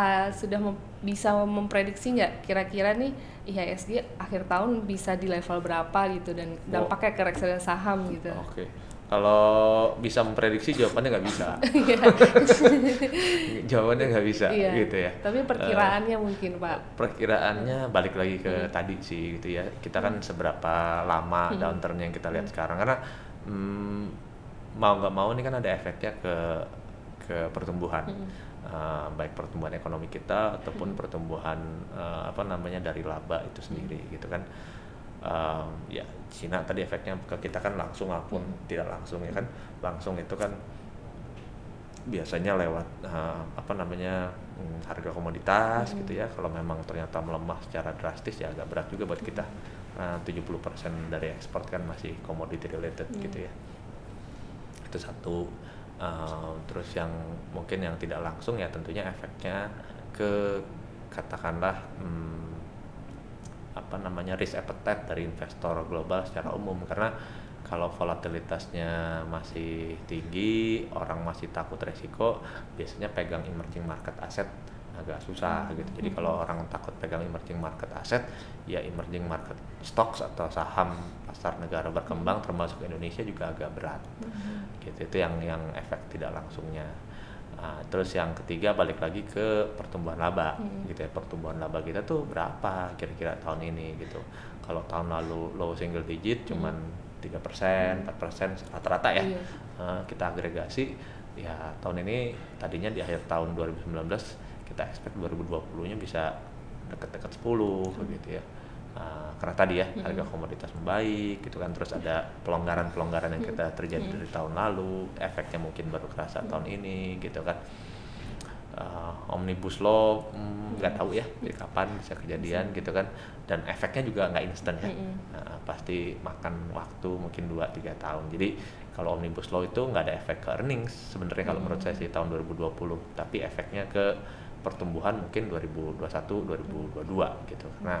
uh, sudah mem- bisa memprediksi nggak kira-kira nih IHSG akhir tahun bisa di level berapa gitu dan Oh. dampaknya ke reksadana saham gitu. Oke. Kalau bisa memprediksi jawabannya nggak bisa. Iya. jawabannya nggak bisa Iya. gitu ya. Tapi perkiraannya mungkin Pak. Perkiraannya balik lagi ke tadi sih gitu ya. Kita kan Hmm. seberapa lama downturn yang kita lihat sekarang karena mm, mau nggak mau ini kan ada efeknya ke ke pertumbuhan. Uh, baik pertumbuhan ekonomi kita ataupun pertumbuhan uh, apa namanya dari laba itu sendiri gitu kan. Um, ya Cina tadi efeknya ke kita kan langsung maupun tidak langsung ya kan. Langsung itu kan biasanya lewat uh, apa namanya mm, harga komoditas gitu ya. Kalau memang ternyata melemah secara drastis ya agak berat juga buat kita. Uh, 70% dari ekspor kan masih commodity related gitu ya. Itu satu Uh, terus yang mungkin yang tidak langsung ya tentunya efeknya ke katakanlah mm, apa namanya risk appetite dari investor global secara umum. Karena kalau volatilitasnya masih tinggi orang masih takut resiko biasanya pegang emerging market asset agak susah gitu. Jadi kalau orang takut pegang emerging market asset ya emerging market stocks atau saham pasar negara berkembang termasuk Indonesia juga agak berat. Gitu itu yang yang efek tidak langsungnya. Nah, terus yang ketiga balik lagi ke pertumbuhan laba. Gitu ya pertumbuhan laba kita tuh berapa kira-kira tahun ini gitu. Kalau tahun lalu low single digit cuman tiga persen empat persen rata-rata ya. Iya. Eh, kita agregasi ya tahun ini tadinya di akhir tahun 2019 kita expect 2020-nya bisa deket-deket 10 begitu ya. Nah, karena tadi ya harga komoditas membaik gitu kan. Terus ada pelonggaran-pelonggaran yang kita terjadi dari tahun lalu efeknya mungkin baru kerasa tahun ini gitu kan. Eh, omnibus law hmm, nggak tahu ya di kapan bisa kejadian gitu kan. Dan efeknya juga nggak instan ya. Nah, pasti makan waktu mungkin 2-3 tahun. Jadi kalau omnibus law itu nggak ada efek ke earnings sebenarnya kalau menurut saya sih tahun 2020 tapi efeknya ke pertumbuhan mungkin 2021 2022 gitu. Karena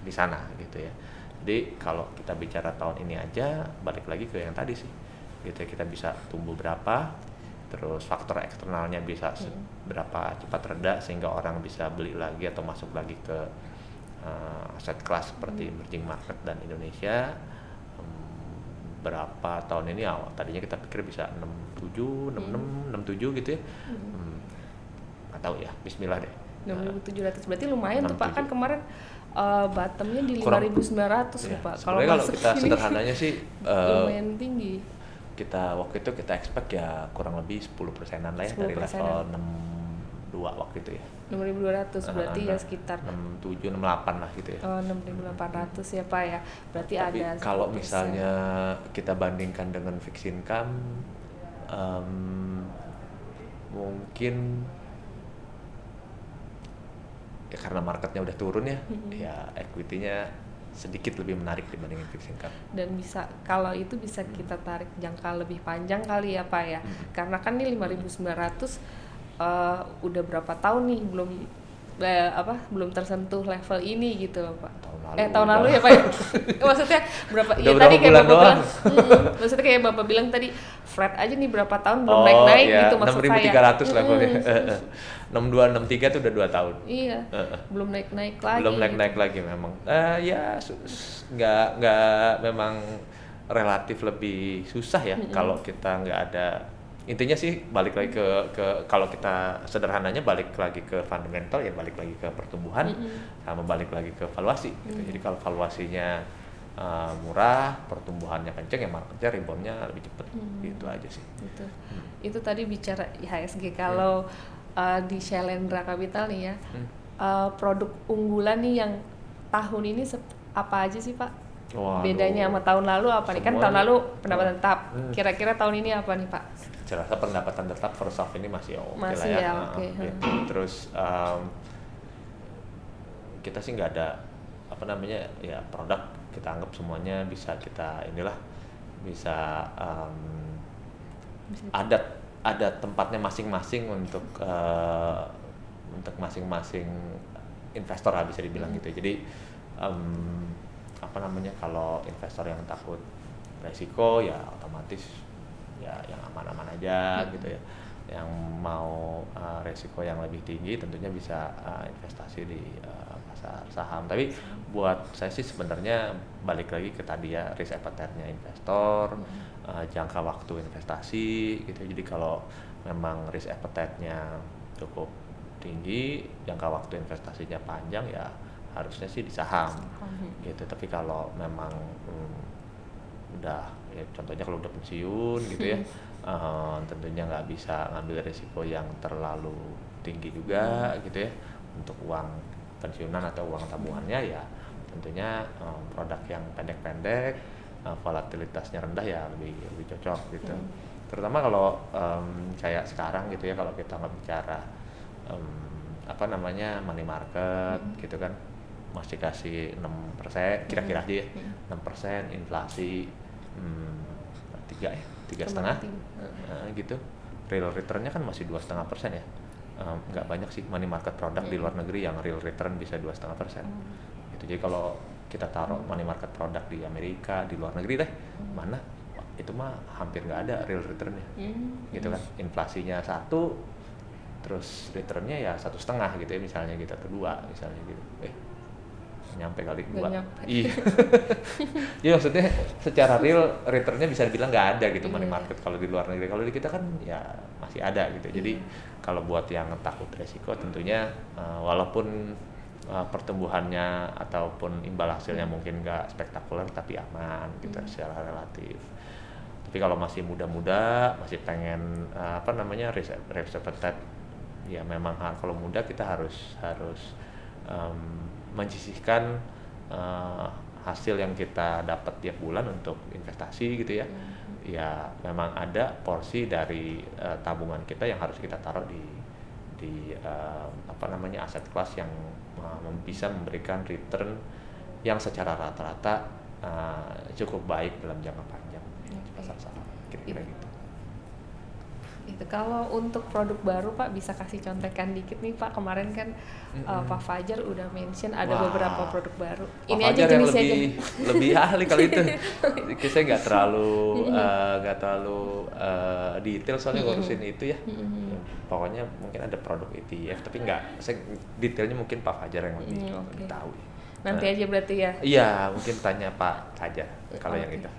di sana gitu ya. Jadi kalau kita bicara tahun ini aja balik lagi ke yang tadi sih. Gitu ya, kita bisa tumbuh berapa terus faktor eksternalnya bisa se- berapa cepat reda sehingga orang bisa beli lagi atau masuk lagi ke uh, aset kelas seperti emerging market dan Indonesia. Em, berapa tahun ini? Awal tadinya kita pikir bisa 67 66 67 gitu ya. Hmm, nggak tahu ya Bismillah deh 6.700 berarti lumayan tuh Pak 6.700. kan kemarin uh, bottomnya di Kurang- 5.900 Ya, Pak. kalau masuk kita ini sederhananya sih eh, lumayan tinggi. kita waktu itu kita expect ya kurang lebih 10 persenan lah ya 10 dari level persenan. 62 waktu itu ya 6.200 berarti ya sekitar 67 68 lah gitu ya oh, 6.800 ya Pak ya. Berarti Tapi ada kalau 10%. misalnya kita bandingkan dengan fixed income em, mungkin ya karena marketnya udah turun ya ya equity-nya sedikit lebih menarik dibandingin fixed income. Dan bisa kalau itu bisa kita tarik jangka lebih panjang kali ya Pak ya. Karena kan ini 5.900 uh, udah berapa tahun nih belum eh, apa belum tersentuh level ini gitu loh Pak. Tahun lalu eh tahun lalu ya Pak ya. maksudnya berapa Udah ya berapa tadi kayak Bapak doang. bilang hmm, maksudnya kayak Bapak bilang tadi flat aja nih berapa tahun belum oh naik-naik ya gitu maksud saya. 6.300 levelnya Mm-mm. 62 63 itu udah 2 tahun Iya. Belum naik-naik lagi. belum naik gitu. naik lagi memang Eh ya nggak nggak memang relatif lebih susah ya kalau kita nggak ada intinya sih balik lagi ke ke kalau kita sederhananya balik lagi ke fundamental ya balik lagi ke pertumbuhan sama balik lagi ke valuasi gitu. jadi kalau valuasinya eh, murah pertumbuhannya kenceng ya marketnya reboundnya lebih cepet gitu aja sih Gitu. Itu tadi bicara IHSG kalau uh, di Shalendra Capital nih ya. Hmm. uh, produk unggulan nih yang tahun ini apa aja sih, Pak? Waduh. Bedanya sama tahun lalu apa nih? Kan tahun lalu pendapatan tetap. Hmm. Kira-kira tahun ini apa nih, Pak? Saya rasa pendapatan tetap first half ini masih oke Masih lah ya. ya, Nah, oke. gitu. Terus um, kita sih nggak ada apa namanya ya produk kita anggap semuanya bisa kita inilah bisa um, Bisa. ada ada tempatnya masing-masing untuk uh, untuk masing-masing investor lah bisa dibilang gitu. Jadi um, apa namanya kalau investor yang takut resiko ya otomatis ya yang aman-aman aja gitu ya. yang mau uh, resiko yang lebih tinggi tentunya bisa uh, investasi di uh, pasar saham. Tapi buat saya sih sebenarnya balik lagi ke tadi ya risk appetite-nya investor, uh, jangka waktu investasi gitu. Jadi kalau memang risk appetite-nya cukup tinggi, jangka waktu investasinya panjang ya harusnya sih di saham gitu. Tapi kalau memang hmm, udah ya contohnya kalau udah pensiun gitu ya uh, tentunya nggak bisa ngambil risiko yang terlalu tinggi juga gitu ya. Untuk uang pensiunan atau uang tabungannya ya tentunya um, produk yang pendek-pendek uh, volatilitasnya rendah ya lebih lebih cocok gitu. Hmm. terutama kalau um, kayak sekarang gitu ya kalau kita nggak bicara um, apa namanya money market hmm. gitu kan masih kasih enam persen kira-kira aja ya enam persen inflasi tiga ya tiga setengah. nah, gitu. Real returnnya kan masih dua setengah persen ya. Nggak um, banyak sih money market produk di luar negeri yang real return bisa dua setengah persen. Gitu. Jadi kalau kita taruh money market produk di Amerika di luar negeri deh mana itu mah hampir nggak ada real returnnya. Gitu kan. Inflasinya satu terus returnnya ya satu setengah gitu ya misalnya gitu atau dua misalnya gitu. Eh nyampe kali dua. Iya. Ya maksudnya secara real returnnya bisa dibilang nggak ada gitu money iya. market. Kalau di luar negeri kalau di kita kan ya masih ada gitu. Jadi iya. kalau buat yang takut resiko tentunya uh, walaupun uh, pertumbuhannya ataupun imbal hasilnya mungkin nggak spektakuler tapi aman gitu secara relatif. Tapi kalau masih muda-muda masih pengen uh, apa namanya risk risk appetite ya memang kalau muda kita harus harus um, menyisihkan uh, hasil yang kita dapat tiap bulan untuk investasi gitu ya hmm. ya memang ada porsi dari uh, tabungan kita yang harus kita taruh di di uh, apa namanya aset kelas yang uh, bisa memberikan return yang secara rata-rata uh, cukup baik dalam jangka panjang okay. pasar saham kira-kira gitu gitu. Kalau untuk produk baru Pak bisa kasih contekan dikit nih Pak. Kemarin kan mm-hmm. uh, Pak Fajar udah mention ada Wah. beberapa produk baru. Pak Ini Fajar aja jenisnya lebih, aja. lebih ahli kalau itu. Saya nggak terlalu uh, nggak uh, terlalu uh, detail soalnya ngurusin itu ya. Pokoknya mungkin ada produk ETF tapi nggak saya detailnya mungkin Pak Fajar yang lebih, mm, okay. tahu. Nanti uh, aja berarti ya. Iya, mungkin tanya Pak Fajar kalau okay. yang itu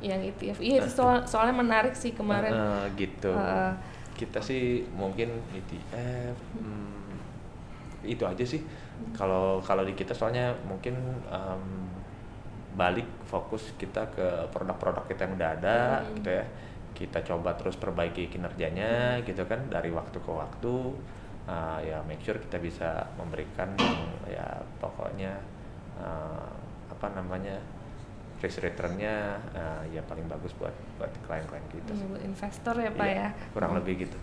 yang ETF iya itu soal, soalnya menarik sih kemarin uh, gitu uh, kita sih mungkin ETF hmm, itu aja sih kalau kalau di kita soalnya mungkin um, balik fokus kita ke produk-produk kita yang udah ada hmm. gitu ya kita coba terus perbaiki kinerjanya hmm. gitu kan dari waktu ke waktu uh, ya make sure kita bisa memberikan ya pokoknya uh, apa namanya risk returnnya uh, ya paling bagus buat buat klien-klien kita. Buat investor ya pak iya, ya. Kurang hmm. lebih gitu.